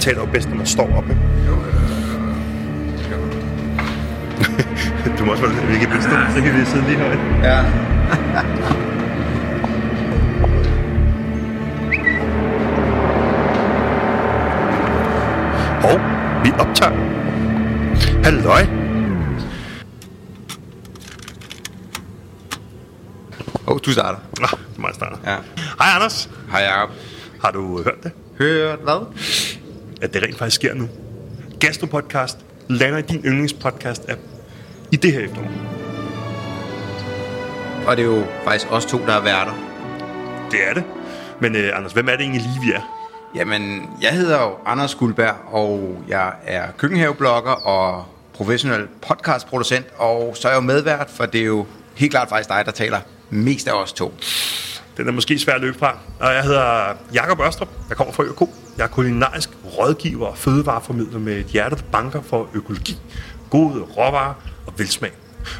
taler jo bedst, når man står op. Ikke? du må også være vi kan blive stå, så kan vi sidde lige højt. Ja. Og vi optager. Halløj. Åh, oh, du starter. Nå, det er mig, der starter. Ja. Hej Anders. Hej Jacob. Har du hørt det? Hørt hvad? At det rent faktisk sker nu. Gastropodcast lander i din yndlingspodcast-app i det her efterår. Og det er jo faktisk os to, der er værter. Det er det. Men øh, Anders, hvem er det egentlig lige, vi er? Jamen, jeg hedder jo Anders Guldberg, og jeg er køkkenhaveblogger og professionel podcastproducent, og så er jeg jo medvært, for det er jo helt klart faktisk dig, der taler mest af os to. Den er måske svær at løbe fra. Og jeg hedder Jakob Ørstrup. Jeg kommer fra ØK. Jeg er kulinarisk rådgiver og fødevareformidler med et hjerte, der banker for økologi, gode råvarer og velsmag.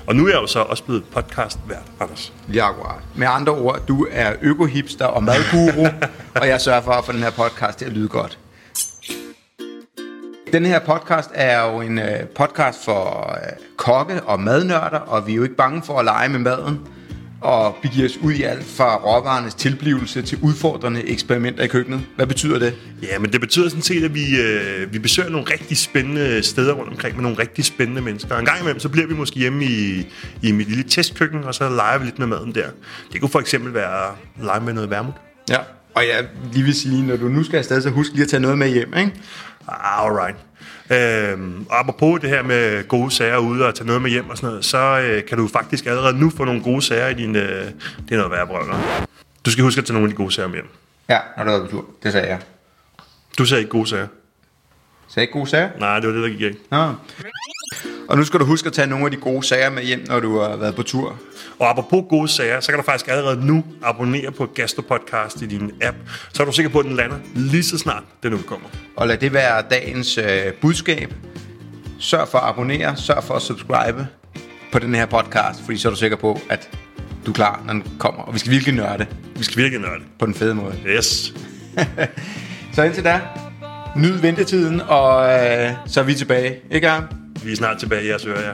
Og nu er jeg jo så også blevet podcast-vært, Anders. Ja, akkurat. Med andre ord, du er økohipster og madguru, og jeg sørger for at få den her podcast til at lyde godt. Den her podcast er jo en øh, podcast for øh, kokke og madnørder, og vi er jo ikke bange for at lege med maden og begive os ud i alt fra råvarernes tilblivelse til udfordrende eksperimenter i køkkenet. Hvad betyder det? Ja, men det betyder sådan set, at vi, øh, vi besøger nogle rigtig spændende steder rundt omkring med nogle rigtig spændende mennesker. En gang imellem, så bliver vi måske hjemme i, i mit lille testkøkken, og så leger vi lidt med maden der. Det kunne for eksempel være at lege med noget vermut. Ja. Og jeg lige vil sige, når du nu skal afsted, så husk lige at tage noget med hjem, ikke? Alright. Øhm, og apropos det her med gode sager ude og tage noget med hjem og sådan noget, så øh, kan du faktisk allerede nu få nogle gode sager i din... Øh, det er noget værre brøller. Du skal huske at tage nogle af de gode sager med hjem. Ja, når du er på tur. Det sagde jeg. Du sagde ikke gode sager. Sagde ikke gode sager? Nej, det var det, der gik ikke. Nå. Og nu skal du huske at tage nogle af de gode sager med hjem, når du har været på tur. Og apropos gode sager, så kan du faktisk allerede nu abonnere på Gastropodcast i din app. Så er du sikker på, at den lander lige så snart den udkommer. Og lad det være dagens øh, budskab. Sørg for at abonnere, sørg for at subscribe på den her podcast, fordi så er du sikker på, at du er klar, når den kommer. Og vi skal virkelig nørde Vi skal virkelig nørde. på den fede måde. Yes. Så indtil da, nyd ventetiden, og øh, så er vi tilbage. Ikke Arne? Vi er snart tilbage i jeres ører, ja.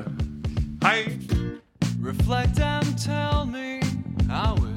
Hej. Reflect and tell me how it